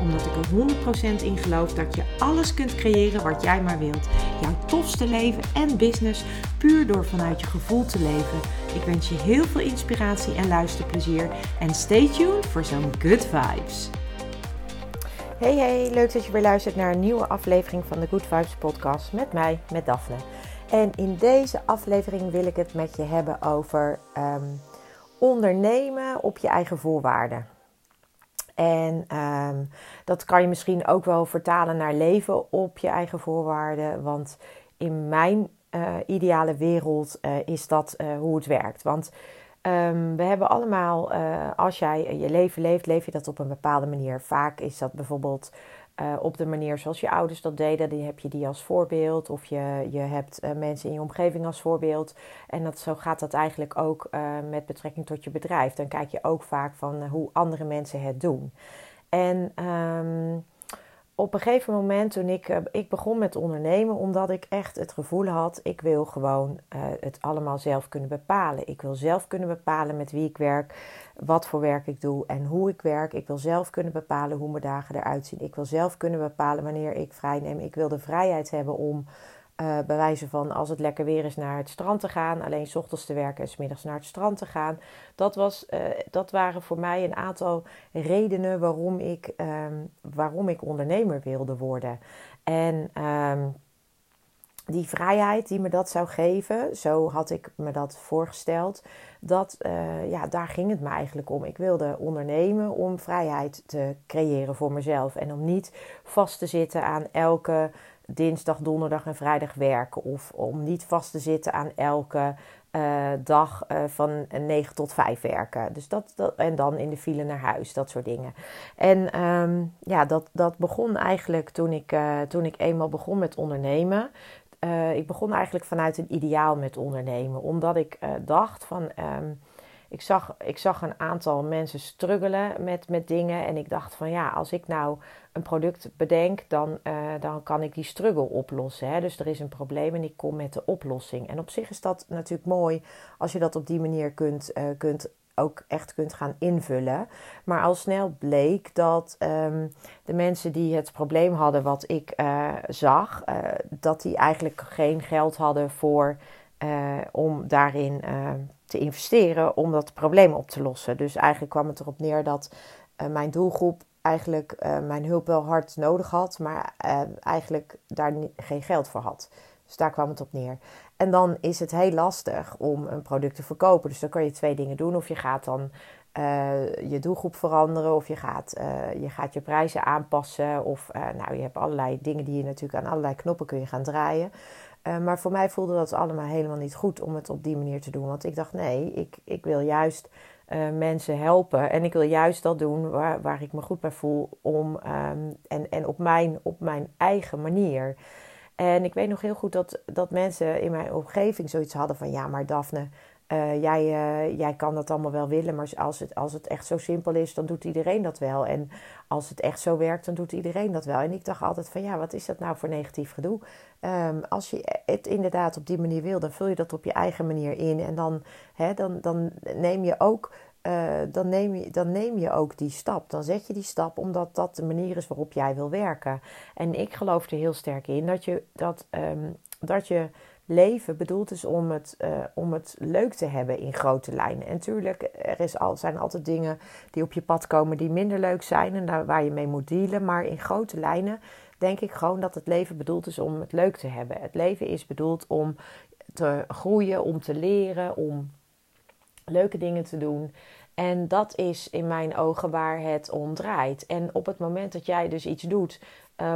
Omdat ik er 100% in geloof dat je alles kunt creëren wat jij maar wilt. Jouw tofste leven en business puur door vanuit je gevoel te leven. Ik wens je heel veel inspiratie en luisterplezier. En stay tuned voor zo'n good vibes. Hey hey, leuk dat je weer luistert naar een nieuwe aflevering van de Good Vibes podcast met mij, met Daphne. En in deze aflevering wil ik het met je hebben over ehm, ondernemen op je eigen voorwaarden. En ehm, dat kan je misschien ook wel vertalen naar leven op je eigen voorwaarden. Want in mijn uh, ideale wereld uh, is dat uh, hoe het werkt. Want um, we hebben allemaal, als jij je leven leeft, leef je dat op een bepaalde manier. Vaak is dat bijvoorbeeld op de manier zoals je ouders dat deden. Die heb je die als voorbeeld. Of je, je hebt mensen in je omgeving als voorbeeld. En dat, zo gaat dat eigenlijk ook met betrekking tot je bedrijf. Dan kijk je ook vaak van hoe andere mensen het doen. En um, op een gegeven moment toen ik, uh, ik begon met ondernemen, omdat ik echt het gevoel had, ik wil gewoon uh, het allemaal zelf kunnen bepalen. Ik wil zelf kunnen bepalen met wie ik werk, wat voor werk ik doe en hoe ik werk. Ik wil zelf kunnen bepalen hoe mijn dagen eruit zien. Ik wil zelf kunnen bepalen wanneer ik vrij neem. Ik wil de vrijheid hebben om bij wijze van als het lekker weer is naar het strand te gaan, alleen s ochtends te werken en s middags naar het strand te gaan. Dat, was, uh, dat waren voor mij een aantal redenen waarom ik, um, waarom ik ondernemer wilde worden. En um, die vrijheid die me dat zou geven, zo had ik me dat voorgesteld, dat, uh, ja, daar ging het me eigenlijk om. Ik wilde ondernemen om vrijheid te creëren voor mezelf en om niet vast te zitten aan elke dinsdag, donderdag en vrijdag werken. Of om niet vast te zitten aan elke uh, dag uh, van 9 tot 5 werken. Dus dat, dat, en dan in de file naar huis, dat soort dingen. En um, ja, dat, dat begon eigenlijk toen ik, toen ik eenmaal begon met ondernemen. Ik begon eigenlijk vanuit een ideaal met ondernemen. Omdat ik dacht van. Um, ik zag, ik zag een aantal mensen struggelen met, met dingen. En ik dacht van ja, als ik nou een product bedenk, dan, uh, dan kan ik die struggle oplossen. Hè? Dus er is een probleem en ik kom met de oplossing. En op zich is dat natuurlijk mooi als je dat op die manier kunt, kunt ook echt kunt gaan invullen. Maar al snel bleek dat um, de mensen die het probleem hadden wat ik uh, zag, dat die eigenlijk geen geld hadden voor om daarin te investeren om dat probleem op te lossen. Dus eigenlijk kwam het erop neer dat mijn doelgroep eigenlijk mijn hulp wel hard nodig had, maar eigenlijk daar geen geld voor had. Dus daar kwam het op neer. En dan is het heel lastig om een product te verkopen. Dus dan kan je twee dingen doen. Of je gaat dan je doelgroep veranderen, of je gaat, je gaat je prijzen aanpassen. Of nou, je hebt allerlei dingen die je natuurlijk aan allerlei knoppen kun je gaan draaien. Maar voor mij voelde dat allemaal helemaal niet goed om het op die manier te doen. Want ik dacht, nee, ik, ik wil juist mensen helpen. En ik wil juist dat doen waar, waar ik me goed bij voel. Om, um, en en op, mijn, op mijn eigen manier. En ik weet nog heel goed dat, dat mensen in mijn omgeving zoiets hadden van... Ja, maar Daphne, uh, jij, uh, jij kan dat allemaal wel willen, maar als het, als het echt zo simpel is, dan doet iedereen dat wel. En als het echt zo werkt, dan doet iedereen dat wel. En ik dacht altijd van ja, wat is dat nou voor negatief gedoe? Um, als je het inderdaad op die manier wil, dan vul je dat op je eigen manier in. En dan, hè, dan, dan neem je ook. Uh, dan, neem je, dan neem je ook die stap. Dan zet je die stap omdat dat de manier is waarop jij wil werken. En ik geloof er heel sterk in dat je, dat, um, dat je leven bedoeld is om het, uh, om het leuk te hebben in grote lijnen. En natuurlijk, er is al, zijn altijd dingen die op je pad komen die minder leuk zijn en daar, waar je mee moet dealen. Maar in grote lijnen denk ik gewoon dat het leven bedoeld is om het leuk te hebben. Het leven is bedoeld om te groeien, om te leren, om leuke dingen te doen. En dat is in mijn ogen waar het om draait. En op het moment dat jij dus iets doet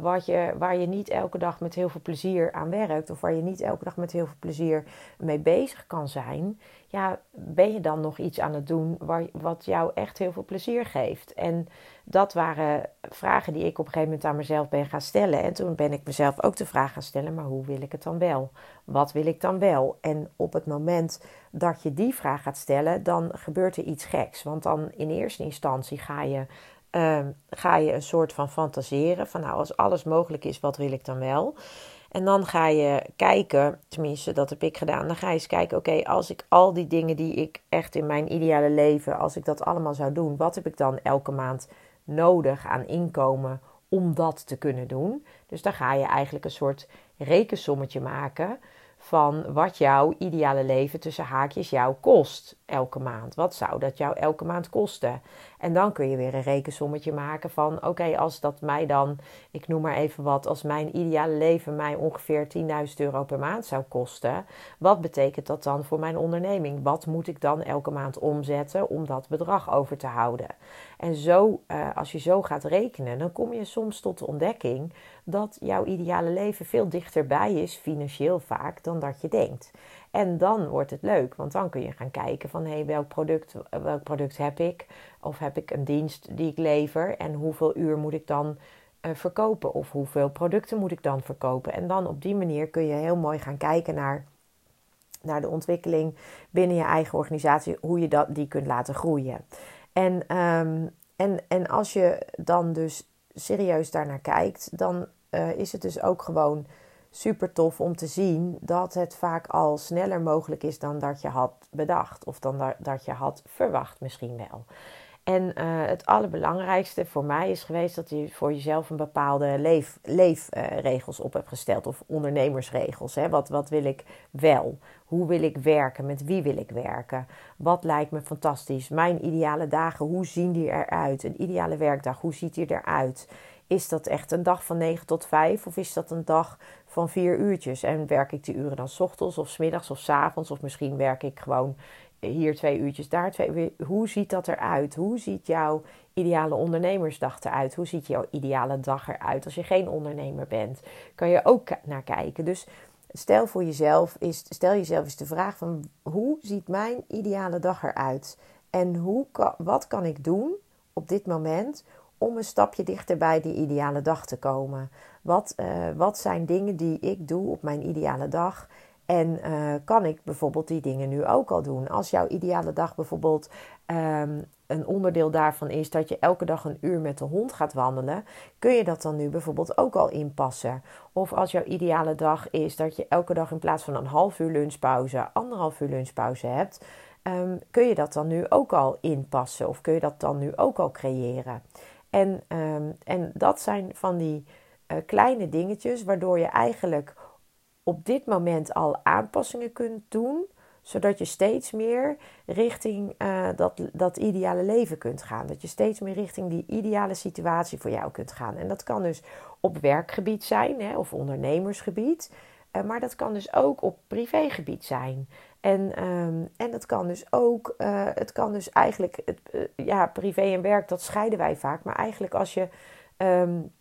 wat je, waar je niet elke dag met heel veel plezier aan werkt, of waar je niet elke dag met heel veel plezier mee bezig kan zijn, ja, ben je dan nog iets aan het doen waar, wat jou echt heel veel plezier geeft? En dat waren vragen die ik op een gegeven moment aan mezelf ben gaan stellen. En toen ben ik mezelf ook de vraag gaan stellen: maar hoe wil ik het dan wel? Wat wil ik dan wel? En op het moment dat je die vraag gaat stellen, dan gebeurt er iets geks. Want dan in eerste instantie ga je Ehm, ga je een soort van fantaseren. Van nou, als alles mogelijk is, wat wil ik dan wel? En dan ga je kijken, tenminste dat heb ik gedaan. Dan ga je eens kijken, oké, als ik al die dingen die ik echt in mijn ideale leven, als ik dat allemaal zou doen, wat heb ik dan elke maand nodig aan inkomen om dat te kunnen doen? Dus dan ga je eigenlijk een soort rekensommetje maken van wat jouw ideale leven tussen haakjes jou kost elke maand. Wat zou dat jou elke maand kosten? En dan kun je weer een rekensommetje maken van: oké, als dat mij dan, ik noem maar even wat, als mijn ideale leven mij ongeveer 10.000 euro per maand zou kosten, wat betekent dat dan voor mijn onderneming? Wat moet ik dan elke maand omzetten om dat bedrag over te houden? En zo, uh, als je zo gaat rekenen, dan kom je soms tot de ontdekking dat jouw ideale leven veel dichterbij is, financieel vaak, dan dat je denkt. En dan wordt het leuk, want dan kun je gaan kijken van hey, welk, product, welk product heb ik? Of heb ik een dienst die ik lever en hoeveel uur moet ik dan uh, verkopen? Of hoeveel producten moet ik dan verkopen? En dan op die manier kun je heel mooi gaan kijken naar, naar de ontwikkeling binnen je eigen organisatie, hoe je dat, die kunt laten groeien. En, um, en, en als je dan dus serieus daarnaar kijkt, dan uh, is het dus ook gewoon super tof om te zien dat het vaak al sneller mogelijk is dan dat je had bedacht. Of dan dat je had verwacht misschien wel. En uh, het allerbelangrijkste voor mij is geweest dat je voor jezelf een bepaalde leef, leefregels uh, op hebt gesteld. Of ondernemersregels. Hè? Wat, wat wil ik wel? Hoe wil ik werken? Met wie wil ik werken? Wat lijkt me fantastisch? Mijn ideale dagen, hoe zien die eruit? Een ideale werkdag, hoe ziet die eruit? Is dat echt een dag van 9 tot 5 of is dat een dag van 4 uurtjes? En werk ik die uren dan s ochtends of s middags of s avonds? Of misschien werk ik gewoon hier twee uurtjes, daar twee Hoe ziet dat eruit? Hoe ziet jouw ideale ondernemersdag eruit? Hoe ziet jouw ideale dag eruit als je geen ondernemer bent? Kan je ook naar kijken. Dus stel voor jezelf, is, stel jezelf eens de vraag van hoe ziet mijn ideale dag eruit? En hoe, wat kan ik doen op dit moment om een stapje dichter bij die ideale dag te komen? Wat, uh, wat zijn dingen die ik doe op mijn ideale dag? En uh, kan ik bijvoorbeeld die dingen nu ook al doen? Als jouw ideale dag bijvoorbeeld um, een onderdeel daarvan is dat je elke dag een uur met de hond gaat wandelen, kun je dat dan nu bijvoorbeeld ook al inpassen? Of als jouw ideale dag is dat je elke dag in plaats van een half uur lunchpauze, anderhalf uur lunchpauze hebt, um, kun je dat dan nu ook al inpassen? Of kun je dat dan nu ook al creëren? En, um, en dat zijn van die uh, kleine dingetjes waardoor je eigenlijk op dit moment al aanpassingen kunt doen, zodat je steeds meer richting uh, dat, dat ideale leven kunt gaan. Dat je steeds meer richting die ideale situatie voor jou kunt gaan. En dat kan dus op werkgebied zijn hè, of ondernemersgebied. Uh, maar dat kan dus ook op privégebied zijn. En, um, en dat kan dus ook, uh, het kan dus eigenlijk, het, ja, privé en werk, dat scheiden wij vaak. Maar eigenlijk als je, um,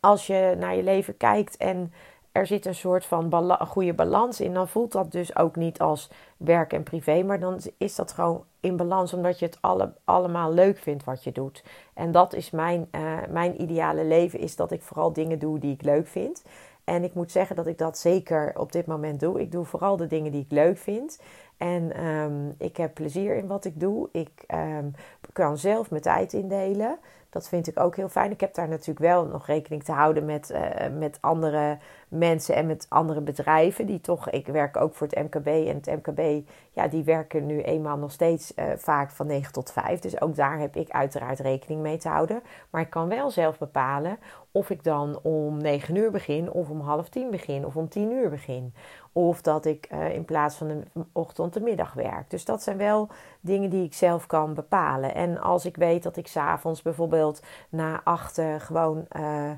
als je naar je leven kijkt en er zit een soort van goede balans in, dan voelt dat dus ook niet als werk en privé, maar dan is dat gewoon in balans omdat je het alle, allemaal leuk vindt wat je doet. En dat is mijn, uh, mijn ideale leven, is dat ik vooral dingen doe die ik leuk vind. En ik moet zeggen dat ik dat zeker op dit moment doe. Ik doe vooral de dingen die ik leuk vind. En um, ik heb plezier in wat ik doe. Ik um, kan zelf mijn tijd indelen. Dat vind ik ook heel fijn. Ik heb daar natuurlijk wel nog rekening te houden met, uh, met andere mensen en met andere bedrijven. Die toch, ik werk ook voor het MKB. En het MKB, ja, die werken nu eenmaal nog steeds uh, vaak van 9 tot 5. Dus ook daar heb ik uiteraard rekening mee te houden. Maar ik kan wel zelf bepalen of ik dan om 9 uur begin, of om half tien begin, of om 10 uur begin. Of dat ik uh, in plaats van de ochtend de middag werk. Dus dat zijn wel dingen die ik zelf kan bepalen. En als ik weet dat ik s'avonds bijvoorbeeld na achten gewoon uh,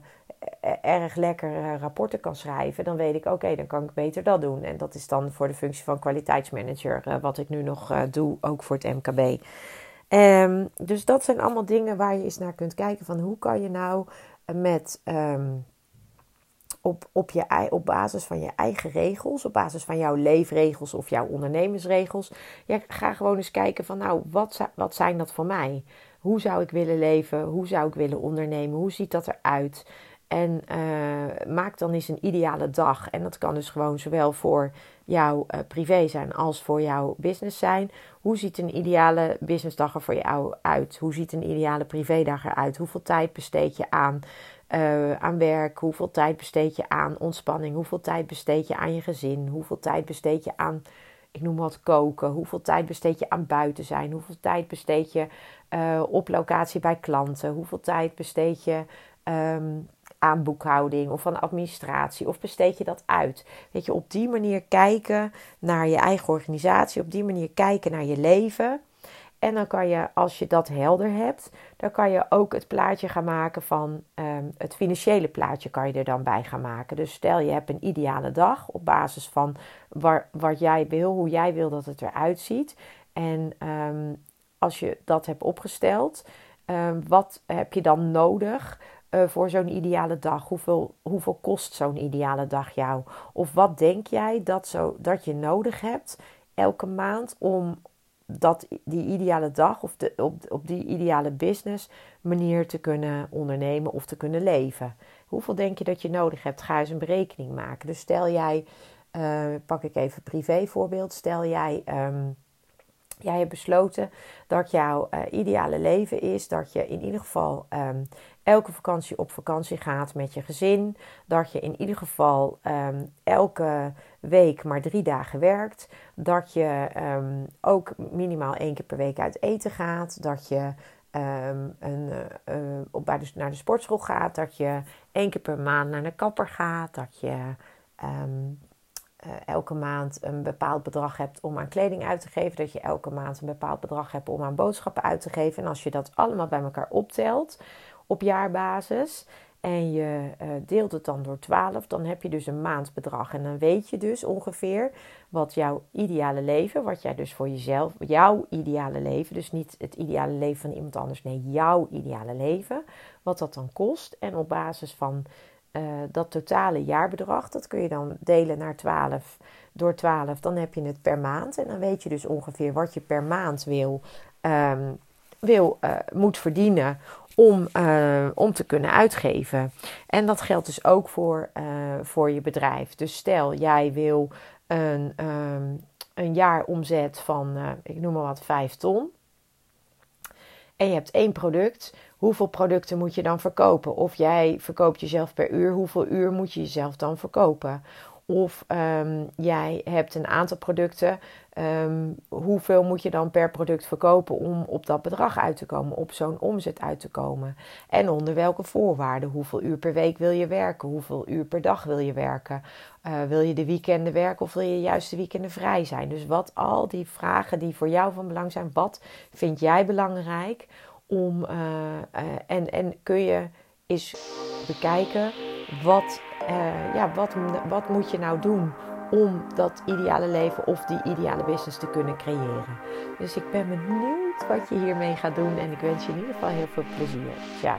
erg lekker uh, rapporten kan schrijven, dan weet ik oké, dan kan ik beter dat doen. En dat is dan voor de functie van kwaliteitsmanager, wat ik nu nog doe, ook voor het MKB. Um, dus dat zijn allemaal dingen waar je eens naar kunt kijken van hoe kan je nou met ehm, op, op, je, op basis van je eigen regels, op basis van jouw leefregels of jouw ondernemersregels. Ja, ga gewoon eens kijken van nou, wat, wat zijn dat voor mij? Hoe zou ik willen leven? Hoe zou ik willen ondernemen? Hoe ziet dat eruit? En uh, maak dan eens een ideale dag. En dat kan dus gewoon zowel voor jouw uh, privé zijn als voor jouw business zijn. Hoe ziet een ideale businessdag er voor jou uit? Hoe ziet een ideale privédag eruit? Hoeveel tijd besteed je aan, uh, aan werk? Hoeveel tijd besteed je aan ontspanning? Hoeveel tijd besteed je aan je gezin? Hoeveel tijd besteed je aan, ik noem wat, koken? Hoeveel tijd besteed je aan buiten zijn? Hoeveel tijd besteed je op locatie bij klanten? Hoeveel tijd besteed je... Um, aan boekhouding of van administratie? Of besteed je dat uit? Weet je, op die manier kijken naar je eigen organisatie, op die manier kijken naar je leven. En dan kan je, als je dat helder hebt, dan kan je ook het plaatje gaan maken van ehm, het financiële plaatje kan je er dan bij gaan maken. Dus stel je hebt een ideale dag op basis van waar, wat jij wil, hoe jij wil dat het eruit ziet. En ehm, als je dat hebt opgesteld, um, wat heb je dan nodig uh, voor zo'n ideale dag? Hoeveel, hoeveel kost zo'n ideale dag jou? Of wat denk jij dat, zo, dat je nodig hebt elke maand om dat, die ideale dag of de, op, op die ideale business manier te kunnen ondernemen of te kunnen leven? Hoeveel denk je dat je nodig hebt? Ga eens een berekening maken. Dus stel jij, uh, pak ik even privé voorbeeld, stel jij. Um, jij hebt besloten dat jouw uh, ideale leven is dat je in ieder geval um, elke vakantie op vakantie gaat met je gezin. Dat je in ieder geval um, elke week maar drie dagen werkt. Dat je um, ook minimaal één keer per week uit eten gaat. Dat je een, uh, op, bij de, naar de sportschool gaat. Dat je één keer per maand naar de kapper gaat. Dat je uh, elke maand een bepaald bedrag hebt om aan kleding uit te geven. Dat je elke maand een bepaald bedrag hebt om aan boodschappen uit te geven. En als je dat allemaal bij elkaar optelt op jaarbasis en je uh, deelt het dan door 12, dan heb je dus een maandbedrag. En dan weet je dus ongeveer wat jouw ideale leven, wat jij dus voor jezelf, jouw ideale leven, dus niet het ideale leven van iemand anders, nee, jouw ideale leven, wat dat dan kost. En op basis van uh, dat totale jaarbedrag, dat kun je dan delen naar 12 door 12, dan heb je het per maand. En dan weet je dus ongeveer wat je per maand wil, um, wil uh, moet verdienen om, uh, om te kunnen uitgeven. En dat geldt dus ook voor, voor je bedrijf. Dus stel, jij wil een, um, een jaaromzet van, ik noem maar wat, 5 ton. En je hebt één product. Hoeveel producten moet je dan verkopen? Of jij verkoopt jezelf per uur. Hoeveel uur moet je jezelf dan verkopen? Of um, jij hebt een aantal producten. Um, hoeveel moet je dan per product verkopen om op dat bedrag uit te komen, op zo'n omzet uit te komen? En onder welke voorwaarden? Hoeveel uur per week wil je werken? Hoeveel uur per dag wil je werken? Uh, wil je de weekenden werken of wil je juist de weekenden vrij zijn? Dus wat al die vragen die voor jou van belang zijn, wat vind jij belangrijk om uh, uh, en, en kun je eens bekijken wat uh, ja, wat, wat moet je nou doen om dat ideale leven of die ideale business te kunnen creëren. Dus ik ben benieuwd wat je hiermee gaat doen en ik wens je in ieder geval heel veel plezier. Ciao.